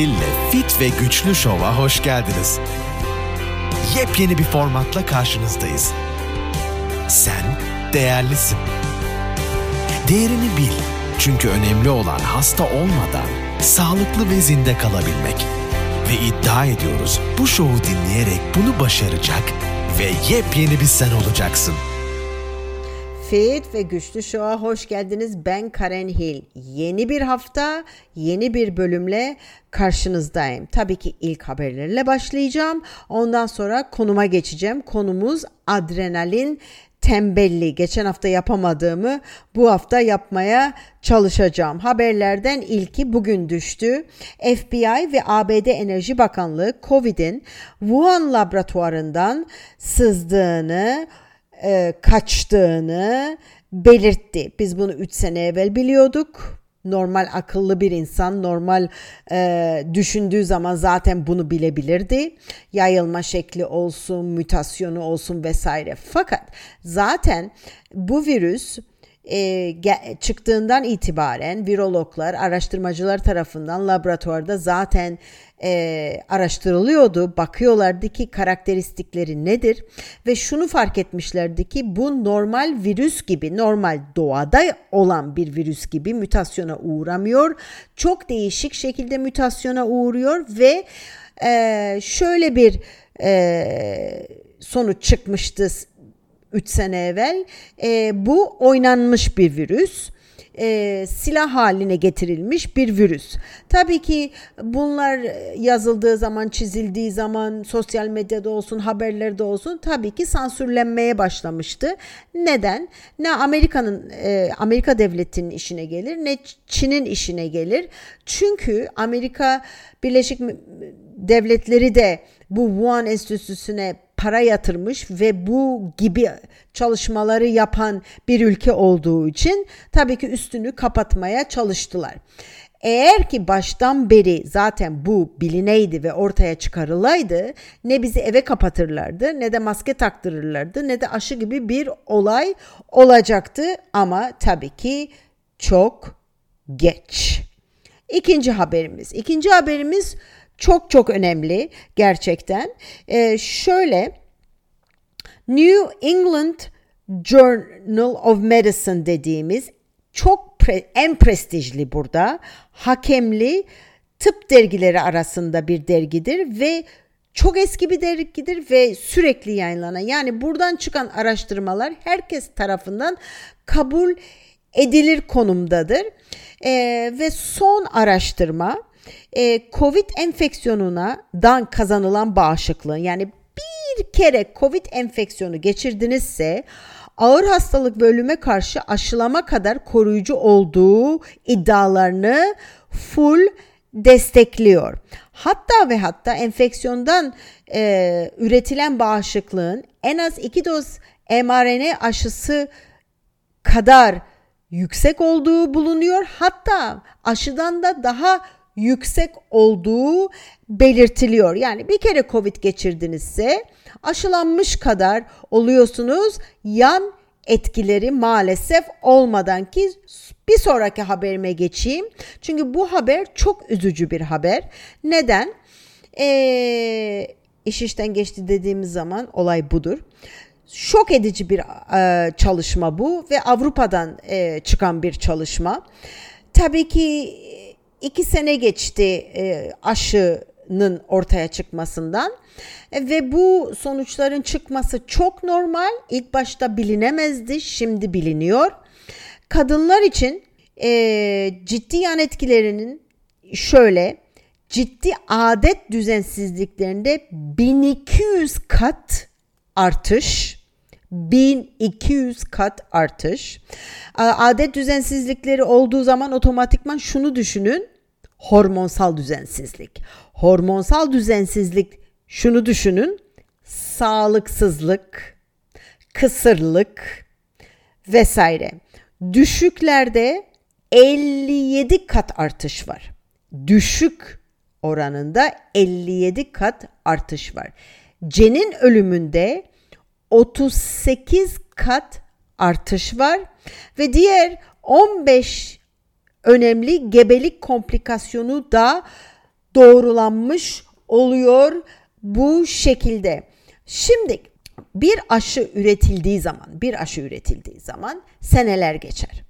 Hil'le Fit ve Güçlü Şov'a hoş geldiniz. Yepyeni bir formatla karşınızdayız. Sen değerlisin. Değerini bil. Çünkü önemli olan hasta olmadan sağlıklı ve zinde kalabilmek. Ve iddia ediyoruz bu şovu dinleyerek bunu başaracak ve yepyeni bir sen olacaksın. Fit ve Güçlü Show'a hoş geldiniz. Ben Karen Hill. Yeni bir hafta, yeni bir bölümle karşınızdayım. Tabii ki ilk haberlerle başlayacağım. Ondan sonra konuma geçeceğim. Konumuz adrenalin tembelliği. Geçen hafta yapamadığımı bu hafta yapmaya çalışacağım. Haberlerden ilki bugün düştü. FBI ve ABD Enerji Bakanlığı COVID'in Wuhan laboratuvarından sızdığını e, kaçtığını belirtti. Biz bunu 3 sene evvel biliyorduk. Normal akıllı bir insan normal e, düşündüğü zaman zaten bunu bilebilirdi. Yayılma şekli olsun, mutasyonu olsun vesaire. Fakat zaten bu virüs e, çıktığından itibaren virologlar, araştırmacılar tarafından laboratuvarda zaten e, araştırılıyordu. Bakıyorlardı ki karakteristikleri nedir ve şunu fark etmişlerdi ki bu normal virüs gibi, normal doğada olan bir virüs gibi mutasyona uğramıyor. Çok değişik şekilde mutasyona uğruyor ve e, şöyle bir e, sonuç çıkmıştı 3 sene evvel. E, bu oynanmış bir virüs. E, silah haline getirilmiş bir virüs. Tabii ki bunlar yazıldığı zaman, çizildiği zaman sosyal medyada olsun, haberlerde olsun tabii ki sansürlenmeye başlamıştı. Neden? Ne Amerika'nın e, Amerika devletinin işine gelir, ne Çin'in işine gelir. Çünkü Amerika Birleşik Devletleri de bu Wuhan Enstitüsü'ne para yatırmış ve bu gibi çalışmaları yapan bir ülke olduğu için tabii ki üstünü kapatmaya çalıştılar. Eğer ki baştan beri zaten bu bilineydi ve ortaya çıkarılaydı ne bizi eve kapatırlardı ne de maske taktırırlardı ne de aşı gibi bir olay olacaktı ama tabii ki çok geç. İkinci haberimiz. İkinci haberimiz çok çok önemli gerçekten. Ee, şöyle New England Journal of Medicine dediğimiz çok pre, en prestijli burada hakemli tıp dergileri arasında bir dergidir ve çok eski bir dergidir ve sürekli yayınlanan yani buradan çıkan araştırmalar herkes tarafından kabul edilir konumdadır. Ee, ve son araştırma e, Covid enfeksiyonuna dan kazanılan bağışıklığın yani bir kere Covid enfeksiyonu geçirdinizse ağır hastalık ve ölüme karşı aşılama kadar koruyucu olduğu iddialarını full destekliyor. Hatta ve hatta enfeksiyondan e, üretilen bağışıklığın en az iki doz mRNA aşısı kadar yüksek olduğu bulunuyor. Hatta aşıdan da daha yüksek olduğu belirtiliyor. Yani bir kere Covid geçirdinizse aşılanmış kadar oluyorsunuz. Yan etkileri maalesef olmadan ki bir sonraki haberime geçeyim. Çünkü bu haber çok üzücü bir haber. Neden? Ee, iş işten geçti dediğimiz zaman olay budur. Şok edici bir e, çalışma bu ve Avrupa'dan e, çıkan bir çalışma. Tabii ki iki sene geçti e, aşının ortaya çıkmasından e, ve bu sonuçların çıkması çok normal. İlk başta bilinemezdi, şimdi biliniyor. Kadınlar için e, ciddi yan etkilerinin şöyle ciddi adet düzensizliklerinde 1200 kat artış 1200 kat artış. Adet düzensizlikleri olduğu zaman otomatikman şunu düşünün. Hormonsal düzensizlik. Hormonsal düzensizlik şunu düşünün. Sağlıksızlık, kısırlık vesaire. Düşüklerde 57 kat artış var. Düşük oranında 57 kat artış var. Cenin ölümünde 38 kat artış var ve diğer 15 önemli gebelik komplikasyonu da doğrulanmış oluyor bu şekilde. Şimdi bir aşı üretildiği zaman, bir aşı üretildiği zaman seneler geçer.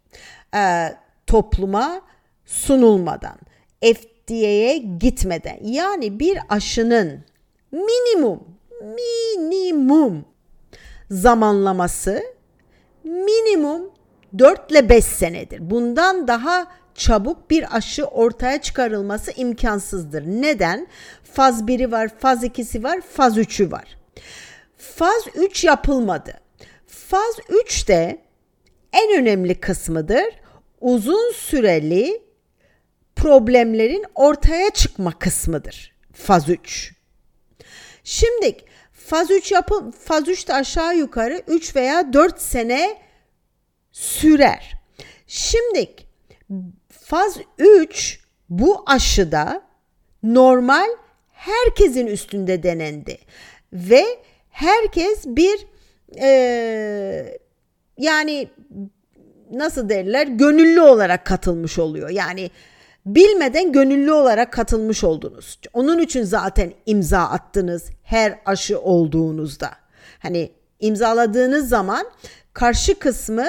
Ee, topluma sunulmadan, FDA'ye gitmeden yani bir aşının minimum minimum zamanlaması minimum 4 ile 5 senedir. Bundan daha çabuk bir aşı ortaya çıkarılması imkansızdır. Neden? Faz 1'i var, faz 2'si var, faz 3'ü var. Faz 3 yapılmadı. Faz 3 de en önemli kısmıdır. Uzun süreli problemlerin ortaya çıkma kısmıdır. Faz 3. Şimdi faz 3 yapı faz 3 de aşağı yukarı 3 veya 4 sene sürer. Şimdi faz 3 bu aşıda normal herkesin üstünde denendi ve herkes bir e, yani nasıl derler gönüllü olarak katılmış oluyor. Yani bilmeden gönüllü olarak katılmış oldunuz. Onun için zaten imza attınız her aşı olduğunuzda. Hani imzaladığınız zaman karşı kısmı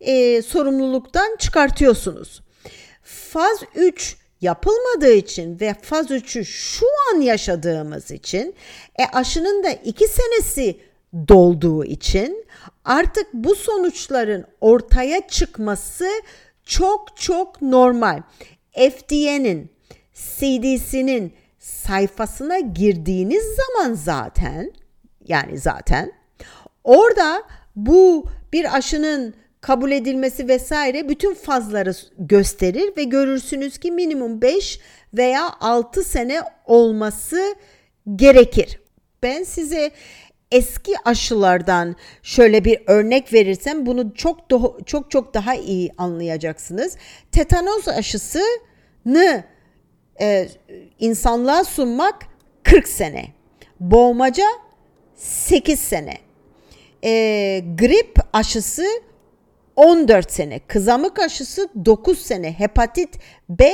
e, sorumluluktan çıkartıyorsunuz. Faz 3 yapılmadığı için ve faz 3'ü şu an yaşadığımız için e, aşının da 2 senesi dolduğu için artık bu sonuçların ortaya çıkması çok çok normal. FDA'nin, CDC'nin sayfasına girdiğiniz zaman zaten yani zaten orada bu bir aşının kabul edilmesi vesaire bütün fazları gösterir ve görürsünüz ki minimum 5 veya 6 sene olması gerekir. Ben size eski aşılardan şöyle bir örnek verirsem bunu çok çok çok daha iyi anlayacaksınız. Tetanoz aşısını e, insanlığa sunmak 40 sene. Boğmaca 8 sene. E, grip aşısı 14 sene, kızamık aşısı 9 sene, hepatit B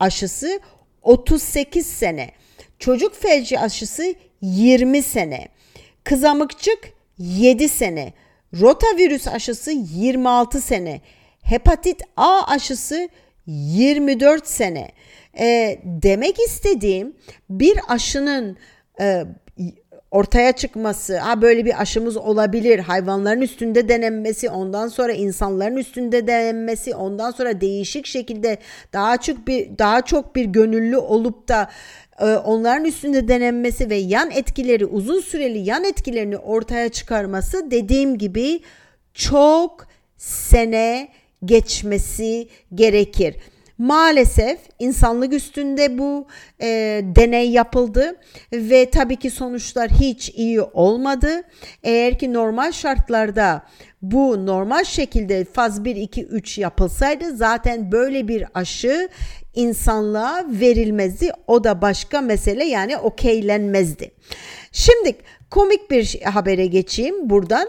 aşısı 38 sene, çocuk felci aşısı 20 sene, kızamıkçık 7 sene, rotavirüs aşısı 26 sene, hepatit A aşısı 24 sene. E, demek istediğim bir aşının e, ortaya çıkması, ha böyle bir aşımız olabilir, hayvanların üstünde denenmesi, ondan sonra insanların üstünde denenmesi, ondan sonra değişik şekilde daha çok bir daha çok bir gönüllü olup da onların üstünde denenmesi ve yan etkileri uzun süreli yan etkilerini ortaya çıkarması dediğim gibi çok sene geçmesi gerekir. Maalesef insanlık üstünde bu e, deney yapıldı ve tabii ki sonuçlar hiç iyi olmadı. Eğer ki normal şartlarda bu normal şekilde faz 1, 2, 3 yapılsaydı zaten böyle bir aşı insanlığa verilmezdi. O da başka mesele yani okeylenmezdi. Şimdi komik bir habere geçeyim buradan.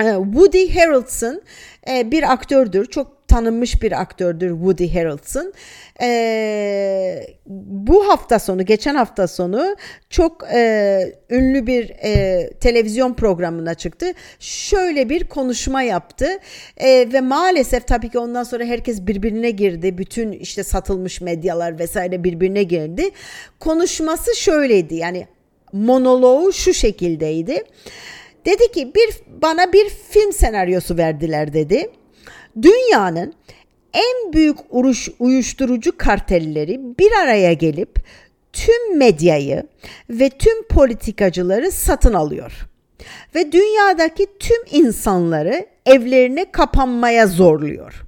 E, Woody Harrelson e, bir aktördür. Çok tanınmış bir aktördür Woody Harrelson. Ee, bu hafta sonu, geçen hafta sonu çok e, ünlü bir e, televizyon programına çıktı. Şöyle bir konuşma yaptı e, ve maalesef tabii ki ondan sonra herkes birbirine girdi. Bütün işte satılmış medyalar vesaire birbirine girdi. Konuşması şöyleydi yani monoloğu şu şekildeydi. Dedi ki bir bana bir film senaryosu verdiler dedi. Dünyanın en büyük uruş, uyuşturucu kartelleri bir araya gelip tüm medyayı ve tüm politikacıları satın alıyor. Ve dünyadaki tüm insanları evlerine kapanmaya zorluyor.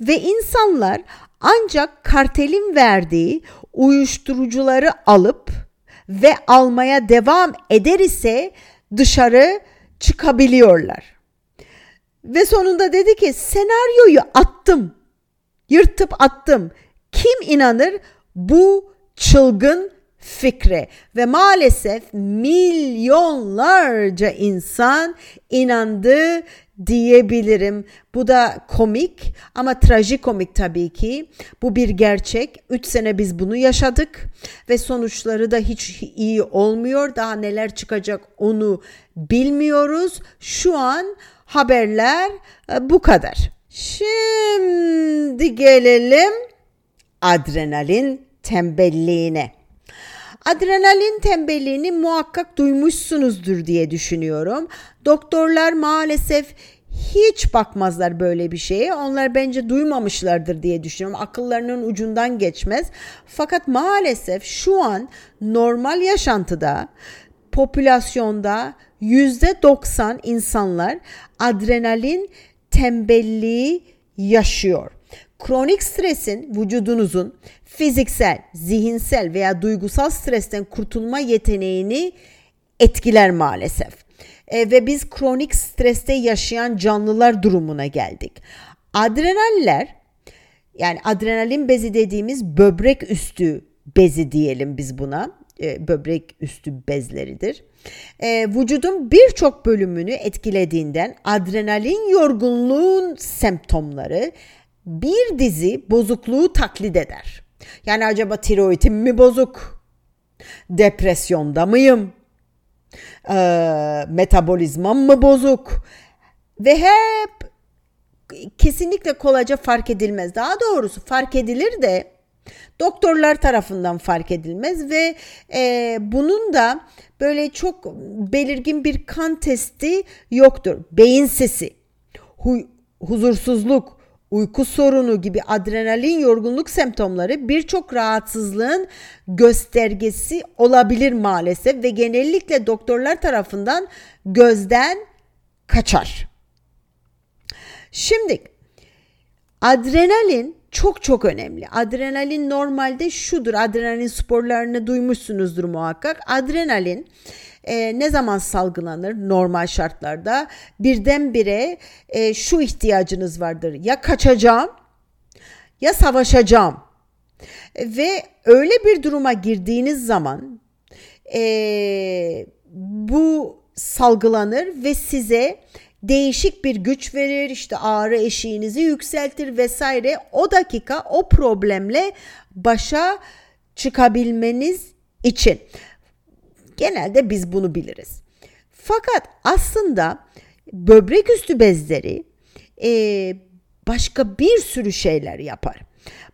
Ve insanlar ancak kartelin verdiği uyuşturucuları alıp ve almaya devam eder ise dışarı çıkabiliyorlar. Ve sonunda dedi ki senaryoyu attım. Yırtıp attım. Kim inanır bu çılgın fikre ve maalesef milyonlarca insan inandı diyebilirim. Bu da komik ama trajikomik tabii ki. Bu bir gerçek. 3 sene biz bunu yaşadık ve sonuçları da hiç iyi olmuyor. Daha neler çıkacak onu bilmiyoruz. Şu an haberler e, bu kadar. Şimdi gelelim adrenalin tembelliğine. Adrenalin tembelliğini muhakkak duymuşsunuzdur diye düşünüyorum. Doktorlar maalesef hiç bakmazlar böyle bir şeye. Onlar bence duymamışlardır diye düşünüyorum. Akıllarının ucundan geçmez. Fakat maalesef şu an normal yaşantıda popülasyonda %90 insanlar adrenalin tembelliği yaşıyor. Kronik stresin vücudunuzun fiziksel, zihinsel veya duygusal stresten kurtulma yeteneğini etkiler maalesef. E, ve biz kronik streste yaşayan canlılar durumuna geldik. Adrenaller yani adrenalin bezi dediğimiz böbrek üstü bezi diyelim biz buna. E, böbrek üstü bezleridir. E, vücudun birçok bölümünü etkilediğinden adrenalin yorgunluğun semptomları bir dizi bozukluğu taklit eder. Yani acaba tiroidim mi bozuk? Depresyonda mıyım? Ee, metabolizmam mı bozuk? Ve hep kesinlikle kolayca fark edilmez. Daha doğrusu fark edilir de doktorlar tarafından fark edilmez ve e, bunun da böyle çok belirgin bir kan testi yoktur. Beyin sesi, hu- huzursuzluk, uyku sorunu gibi adrenalin yorgunluk semptomları birçok rahatsızlığın göstergesi olabilir maalesef ve genellikle doktorlar tarafından gözden kaçar. Şimdi adrenalin çok çok önemli. Adrenalin normalde şudur. Adrenalin sporlarını duymuşsunuzdur muhakkak. Adrenalin e, ne zaman salgılanır normal şartlarda? Birdenbire e, şu ihtiyacınız vardır. Ya kaçacağım ya savaşacağım. Ve öyle bir duruma girdiğiniz zaman e, bu salgılanır ve size değişik bir güç verir işte ağrı eşiğinizi yükseltir vesaire o dakika o problemle başa çıkabilmeniz için genelde biz bunu biliriz. Fakat aslında böbrek üstü bezleri e, başka bir sürü şeyler yapar.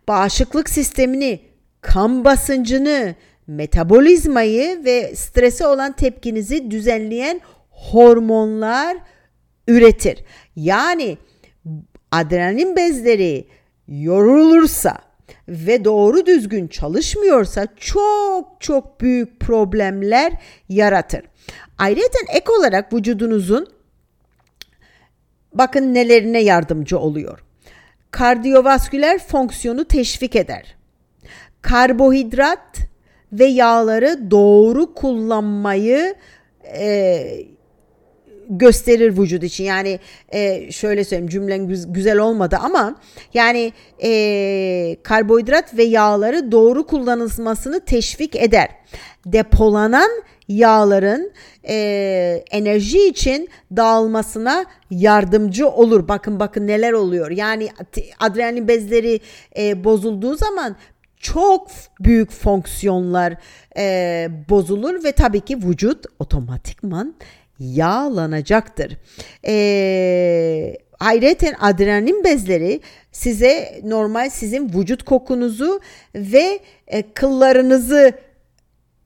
Bağışıklık sistemini, kan basıncını, metabolizmayı ve strese olan tepkinizi düzenleyen hormonlar üretir. Yani adrenalin bezleri yorulursa ve doğru düzgün çalışmıyorsa çok çok büyük problemler yaratır. Ayrıca ek olarak vücudunuzun bakın nelerine yardımcı oluyor. Kardiyovasküler fonksiyonu teşvik eder. Karbohidrat ve yağları doğru kullanmayı e, gösterir vücut için. Yani e, şöyle söyleyeyim cümlen güzel olmadı ama yani e, karbonhidrat ve yağları doğru kullanılmasını teşvik eder. Depolanan yağların e, enerji için dağılmasına yardımcı olur. Bakın bakın neler oluyor. Yani adrenalin bezleri e, bozulduğu zaman çok büyük fonksiyonlar e, bozulur ve tabii ki vücut otomatikman yağlanacaktır. Ee, ayrıca adrenalin bezleri size normal sizin vücut kokunuzu ve e, kıllarınızı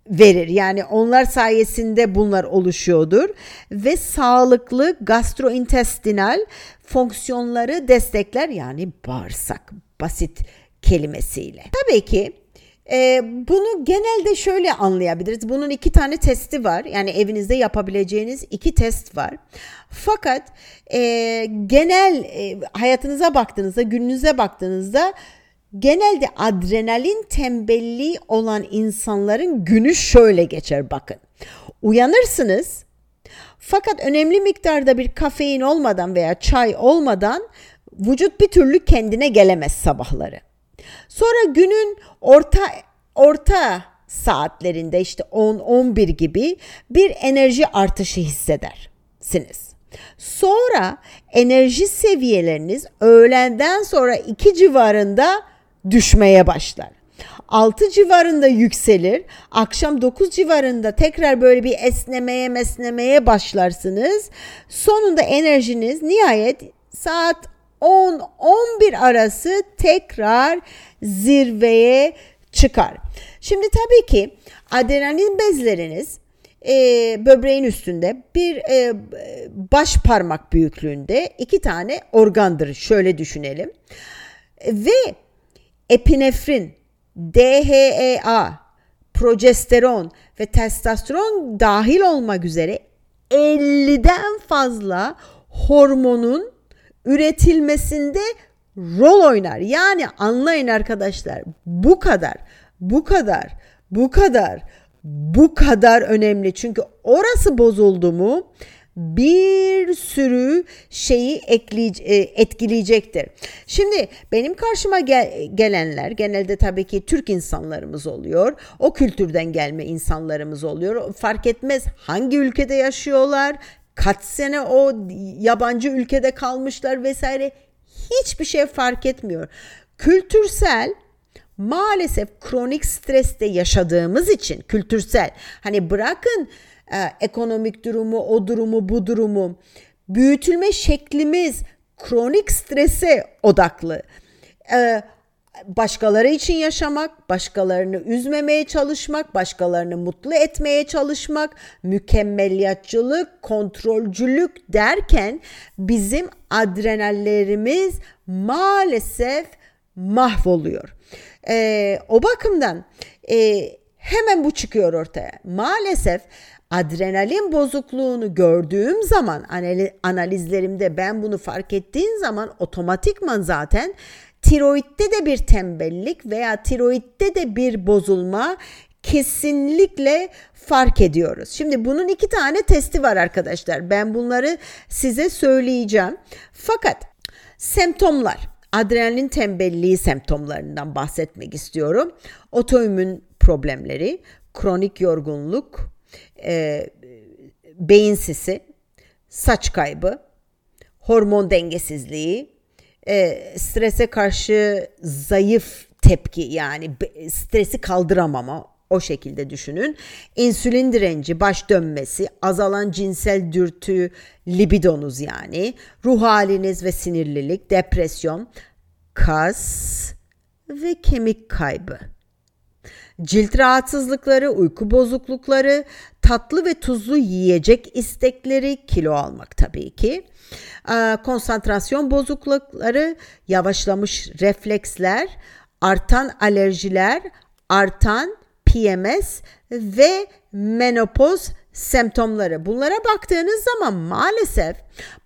verir. Yani onlar sayesinde bunlar oluşuyordur ve sağlıklı gastrointestinal fonksiyonları destekler yani bağırsak basit kelimesiyle. Tabii ki e, bunu genelde şöyle anlayabiliriz. Bunun iki tane testi var. Yani evinizde yapabileceğiniz iki test var. Fakat e, genel e, hayatınıza baktığınızda, gününüze baktığınızda genelde adrenalin tembelliği olan insanların günü şöyle geçer bakın. Uyanırsınız fakat önemli miktarda bir kafein olmadan veya çay olmadan vücut bir türlü kendine gelemez sabahları. Sonra günün orta orta saatlerinde işte 10-11 gibi bir enerji artışı hissedersiniz. Sonra enerji seviyeleriniz öğlenden sonra 2 civarında düşmeye başlar. 6 civarında yükselir. Akşam 9 civarında tekrar böyle bir esnemeye mesnemeye başlarsınız. Sonunda enerjiniz nihayet saat 10-11 arası tekrar zirveye çıkar. Şimdi tabii ki adrenalin bezleriniz e, böbreğin üstünde bir e, baş parmak büyüklüğünde iki tane organdır. Şöyle düşünelim. Ve epinefrin, DHEA, progesteron ve testosteron dahil olmak üzere 50'den fazla hormonun üretilmesinde rol oynar. Yani anlayın arkadaşlar bu kadar, bu kadar, bu kadar, bu kadar önemli. Çünkü orası bozuldu mu bir sürü şeyi e, etkileyecektir. Şimdi benim karşıma gel- gelenler genelde tabii ki Türk insanlarımız oluyor. O kültürden gelme insanlarımız oluyor. Fark etmez hangi ülkede yaşıyorlar, kaç sene o yabancı ülkede kalmışlar vesaire hiçbir şey fark etmiyor. Kültürsel maalesef kronik streste yaşadığımız için kültürsel hani bırakın e, ekonomik durumu, o durumu, bu durumu büyütülme şeklimiz kronik strese odaklı. E, başkaları için yaşamak, başkalarını üzmemeye çalışmak, başkalarını mutlu etmeye çalışmak, mükemmeliyatçılık, kontrolcülük derken bizim adrenallerimiz maalesef mahvoluyor. Ee, o bakımdan e, hemen bu çıkıyor ortaya. Maalesef adrenalin bozukluğunu gördüğüm zaman analizlerimde ben bunu fark ettiğim zaman otomatikman zaten tiroidde de bir tembellik veya tiroidde de bir bozulma kesinlikle fark ediyoruz. Şimdi bunun iki tane testi var arkadaşlar. Ben bunları size söyleyeceğim. Fakat semptomlar, adrenalin tembelliği semptomlarından bahsetmek istiyorum. Otoimmün problemleri, kronik yorgunluk, e, beyin sisi, saç kaybı, hormon dengesizliği, e, strese karşı zayıf tepki yani stresi kaldıramama o şekilde düşünün. İnsülin direnci, baş dönmesi, azalan cinsel dürtü, libidonuz yani, ruh haliniz ve sinirlilik, depresyon, kas ve kemik kaybı. Cilt rahatsızlıkları, uyku bozuklukları, tatlı ve tuzlu yiyecek istekleri, kilo almak tabii ki, konsantrasyon bozuklukları, yavaşlamış refleksler, artan alerjiler, artan PMS ve menopoz semptomları. Bunlara baktığınız zaman maalesef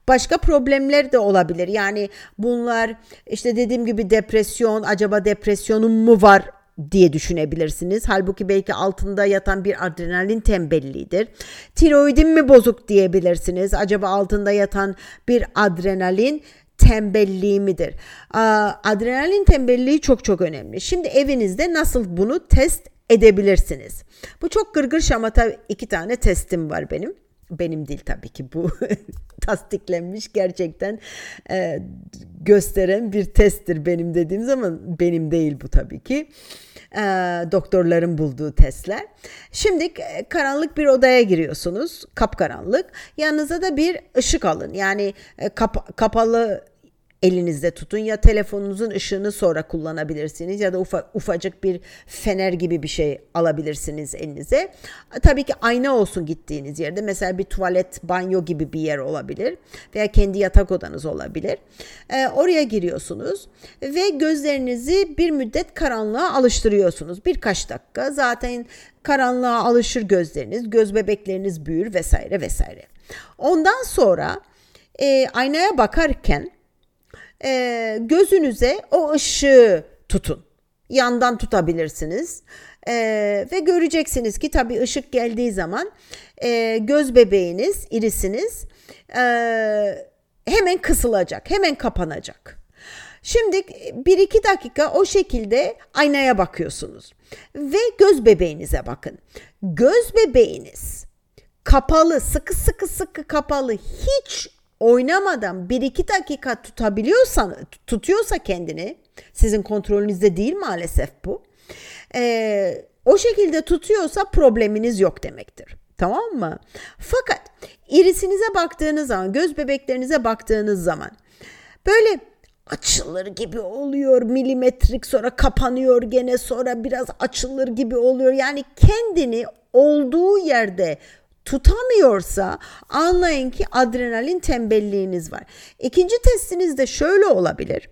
başka problemler de olabilir. Yani bunlar işte dediğim gibi depresyon, acaba depresyonum mu var diye düşünebilirsiniz. Halbuki belki altında yatan bir adrenalin tembelliğidir. Tiroidim mi bozuk diyebilirsiniz. Acaba altında yatan bir adrenalin tembelliği midir? Adrenalin tembelliği çok çok önemli. Şimdi evinizde nasıl bunu test edebilirsiniz? Bu çok gırgır şamata iki tane testim var benim benim değil tabii ki bu tasdiklenmiş gerçekten e, gösteren bir testtir benim dediğim zaman benim değil bu tabii ki e, doktorların bulduğu testler. Şimdi e, karanlık bir odaya giriyorsunuz kapkaranlık yanınıza da bir ışık alın yani e, kap, kapalı elinizde tutun ya telefonunuzun ışığını sonra kullanabilirsiniz ya da ufa, ufacık bir fener gibi bir şey alabilirsiniz elinize. Tabii ki ayna olsun gittiğiniz yerde mesela bir tuvalet, banyo gibi bir yer olabilir veya kendi yatak odanız olabilir. Ee, oraya giriyorsunuz ve gözlerinizi bir müddet karanlığa alıştırıyorsunuz. Birkaç dakika zaten karanlığa alışır gözleriniz, göz bebekleriniz büyür vesaire vesaire. Ondan sonra e, aynaya bakarken e, gözünüze o ışığı tutun. Yandan tutabilirsiniz. E, ve göreceksiniz ki tabii ışık geldiği zaman e, göz bebeğiniz, irisiniz e, hemen kısılacak, hemen kapanacak. Şimdi bir iki dakika o şekilde aynaya bakıyorsunuz ve göz bebeğinize bakın. Göz bebeğiniz kapalı, sıkı sıkı sıkı kapalı, hiç oynamadan 1-2 dakika tutabiliyorsan tutuyorsa kendini sizin kontrolünüzde değil maalesef bu. Ee, o şekilde tutuyorsa probleminiz yok demektir. Tamam mı? Fakat irisinize baktığınız zaman, göz bebeklerinize baktığınız zaman böyle açılır gibi oluyor milimetrik sonra kapanıyor gene sonra biraz açılır gibi oluyor. Yani kendini olduğu yerde tutamıyorsa anlayın ki adrenalin tembelliğiniz var. İkinci testiniz de şöyle olabilir.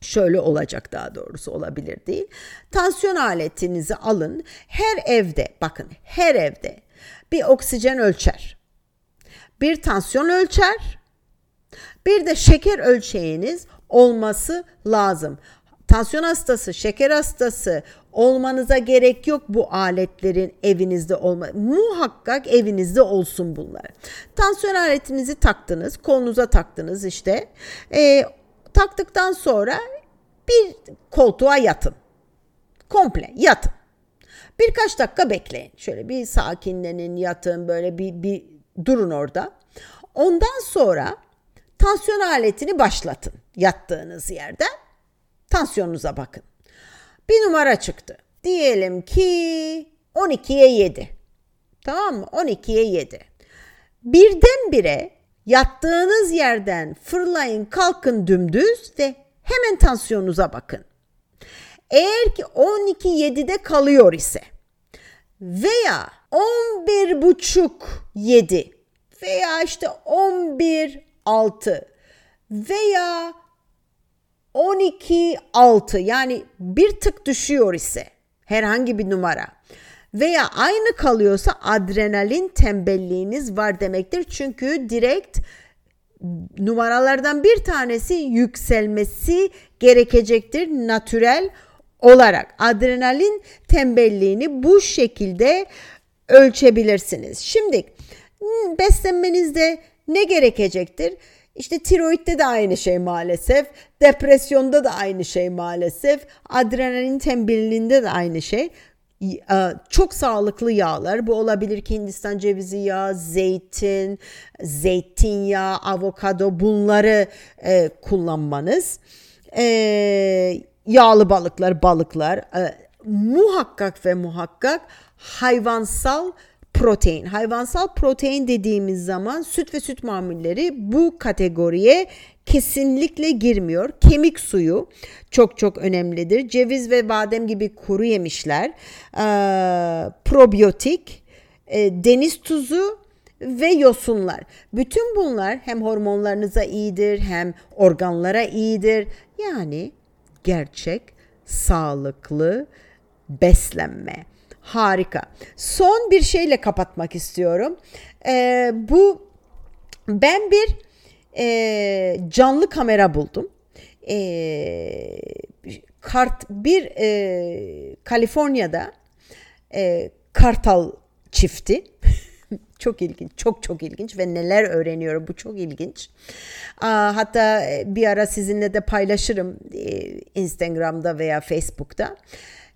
Şöyle olacak daha doğrusu olabilir değil. Tansiyon aletinizi alın. Her evde bakın her evde bir oksijen ölçer. Bir tansiyon ölçer. Bir de şeker ölçeğiniz olması lazım. Tansiyon hastası, şeker hastası olmanıza gerek yok bu aletlerin evinizde olma. Muhakkak evinizde olsun bunlar. Tansiyon aletinizi taktınız, kolunuza taktınız işte. E, taktıktan sonra bir koltuğa yatın. Komple yatın. Birkaç dakika bekleyin. Şöyle bir sakinlenin, yatın, böyle bir, bir durun orada. Ondan sonra tansiyon aletini başlatın yattığınız yerde. Tansiyonunuza bakın. Bir numara çıktı. Diyelim ki 12'ye 7. Tamam mı? 12'ye 7. Birdenbire yattığınız yerden fırlayın kalkın dümdüz ve hemen tansiyonunuza bakın. Eğer ki 12 7'de kalıyor ise veya 11 buçuk 7 veya işte 11 6 veya 12 6 yani bir tık düşüyor ise herhangi bir numara veya aynı kalıyorsa adrenalin tembelliğiniz var demektir. Çünkü direkt numaralardan bir tanesi yükselmesi gerekecektir natürel olarak. Adrenalin tembelliğini bu şekilde ölçebilirsiniz. Şimdi beslenmenizde ne gerekecektir? İşte tiroidde de aynı şey maalesef. Depresyonda da aynı şey maalesef. Adrenalin tembelliğinde de aynı şey. Çok sağlıklı yağlar. Bu olabilir ki Hindistan cevizi yağı, zeytin, zeytinyağı, avokado bunları e, kullanmanız. E, yağlı balıklar, balıklar. E, muhakkak ve muhakkak hayvansal protein. Hayvansal protein dediğimiz zaman süt ve süt mamulleri bu kategoriye kesinlikle girmiyor. Kemik suyu çok çok önemlidir. Ceviz ve badem gibi kuru yemişler, e, probiyotik, e, deniz tuzu ve yosunlar. Bütün bunlar hem hormonlarınıza iyidir hem organlara iyidir. Yani gerçek sağlıklı beslenme. Harika. Son bir şeyle kapatmak istiyorum. Ee, bu ben bir e, canlı kamera buldum. E, kart bir e, Kaliforniya'da e, kartal çifti. çok ilginç, çok çok ilginç ve neler öğreniyorum bu çok ilginç. Hatta bir ara sizinle de paylaşırım e, Instagram'da veya Facebook'ta.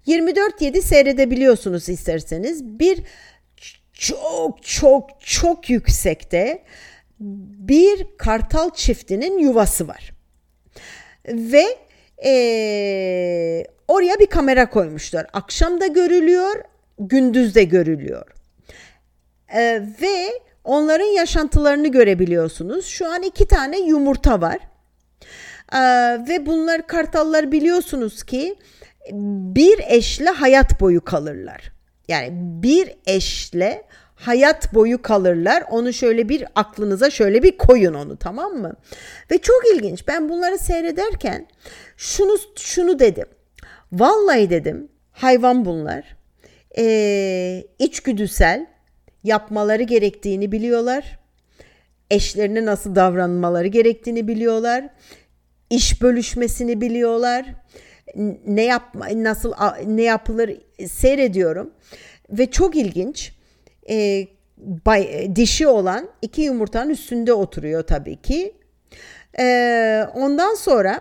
24-7 seyredebiliyorsunuz isterseniz. Bir çok çok çok yüksekte bir kartal çiftinin yuvası var. Ve ee, oraya bir kamera koymuşlar. Akşam da görülüyor, gündüz de görülüyor. E, ve onların yaşantılarını görebiliyorsunuz. Şu an iki tane yumurta var. E, ve bunlar kartallar biliyorsunuz ki bir eşle hayat boyu kalırlar. Yani bir eşle hayat boyu kalırlar. Onu şöyle bir aklınıza şöyle bir koyun onu tamam mı? Ve çok ilginç. Ben bunları seyrederken şunu şunu dedim. Vallahi dedim hayvan bunlar. Ee, içgüdüsel yapmaları gerektiğini biliyorlar. Eşlerine nasıl davranmaları gerektiğini biliyorlar. İş bölüşmesini biliyorlar ne yapma nasıl ne yapılır seyrediyorum. Ve çok ilginç e, bay, dişi olan iki yumurtanın üstünde oturuyor tabii ki. E, ondan sonra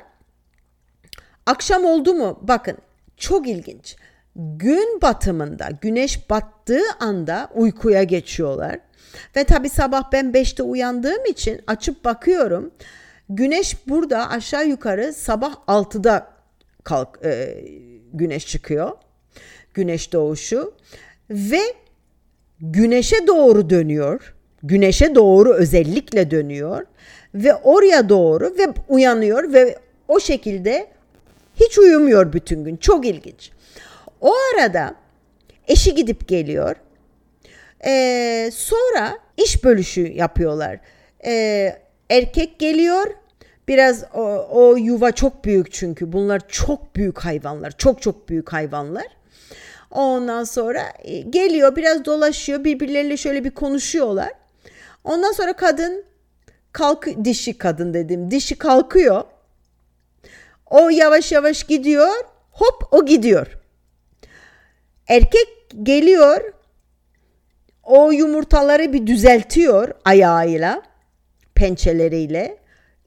akşam oldu mu? Bakın çok ilginç. Gün batımında güneş battığı anda uykuya geçiyorlar. Ve tabi sabah ben 5'te uyandığım için açıp bakıyorum. Güneş burada aşağı yukarı sabah 6'da kalk e, güneş çıkıyor. Güneş doğuşu ve güneşe doğru dönüyor. Güneşe doğru özellikle dönüyor ve oraya doğru ve uyanıyor ve o şekilde hiç uyumuyor bütün gün. Çok ilginç. O arada eşi gidip geliyor. Ee, sonra iş bölüşü yapıyorlar. Ee, erkek geliyor. Biraz o, o yuva çok büyük çünkü bunlar çok büyük hayvanlar. Çok çok büyük hayvanlar. Ondan sonra e, geliyor biraz dolaşıyor birbirleriyle şöyle bir konuşuyorlar. Ondan sonra kadın kalk dişi kadın dedim dişi kalkıyor. O yavaş yavaş gidiyor hop o gidiyor. Erkek geliyor o yumurtaları bir düzeltiyor ayağıyla pençeleriyle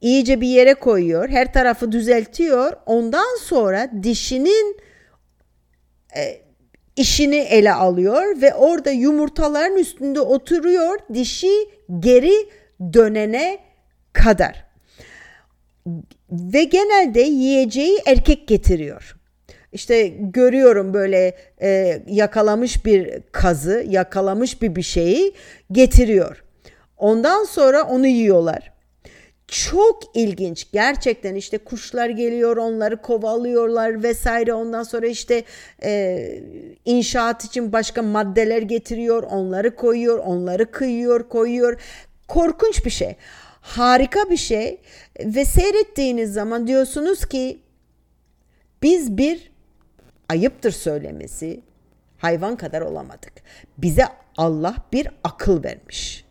iyice bir yere koyuyor her tarafı düzeltiyor ondan sonra dişinin e, işini ele alıyor ve orada yumurtaların üstünde oturuyor dişi geri dönene kadar. Ve genelde yiyeceği erkek getiriyor. İşte görüyorum böyle e, yakalamış bir kazı, yakalamış bir bir şeyi getiriyor. Ondan sonra onu yiyorlar. Çok ilginç gerçekten işte kuşlar geliyor onları kovalıyorlar vesaire ondan sonra işte e, inşaat için başka maddeler getiriyor onları koyuyor onları kıyıyor koyuyor korkunç bir şey harika bir şey ve seyrettiğiniz zaman diyorsunuz ki biz bir ayıptır söylemesi hayvan kadar olamadık. Bize Allah bir akıl vermiş.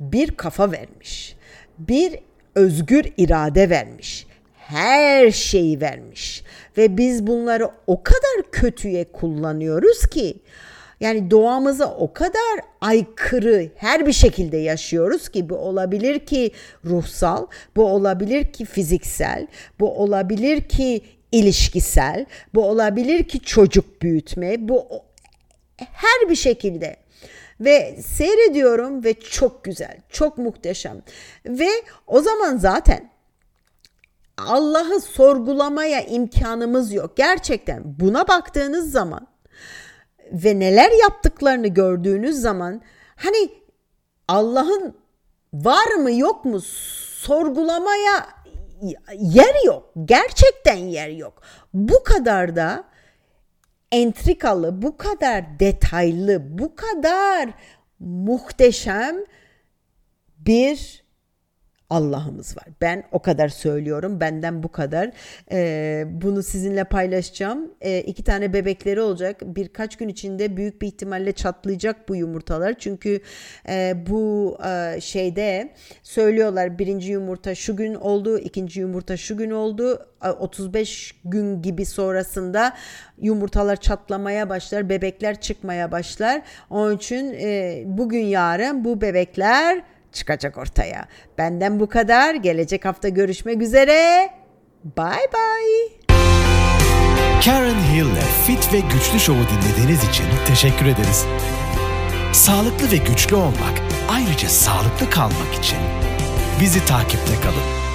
Bir kafa vermiş. Bir özgür irade vermiş. Her şeyi vermiş ve biz bunları o kadar kötüye kullanıyoruz ki yani doğamıza o kadar aykırı her bir şekilde yaşıyoruz ki bu olabilir ki ruhsal, bu olabilir ki fiziksel, bu olabilir ki ilişkisel, bu olabilir ki çocuk büyütme, bu her bir şekilde ve seyrediyorum ve çok güzel, çok muhteşem. Ve o zaman zaten Allah'ı sorgulamaya imkanımız yok. Gerçekten buna baktığınız zaman ve neler yaptıklarını gördüğünüz zaman hani Allah'ın var mı yok mu sorgulamaya yer yok. Gerçekten yer yok. Bu kadar da entrikalı, bu kadar detaylı, bu kadar muhteşem bir Allah'ımız var. Ben o kadar söylüyorum. Benden bu kadar. Ee, bunu sizinle paylaşacağım. Ee, iki tane bebekleri olacak. Birkaç gün içinde büyük bir ihtimalle çatlayacak bu yumurtalar. Çünkü e, bu e, şeyde söylüyorlar birinci yumurta şu gün oldu, ikinci yumurta şu gün oldu. 35 gün gibi sonrasında yumurtalar çatlamaya başlar, bebekler çıkmaya başlar. Onun için e, bugün yarın bu bebekler çıkacak ortaya. Benden bu kadar. Gelecek hafta görüşmek üzere. Bye bye. Karen Hill'le Fit ve Güçlü Show'u dinlediğiniz için teşekkür ederiz. Sağlıklı ve güçlü olmak, ayrıca sağlıklı kalmak için bizi takipte kalın.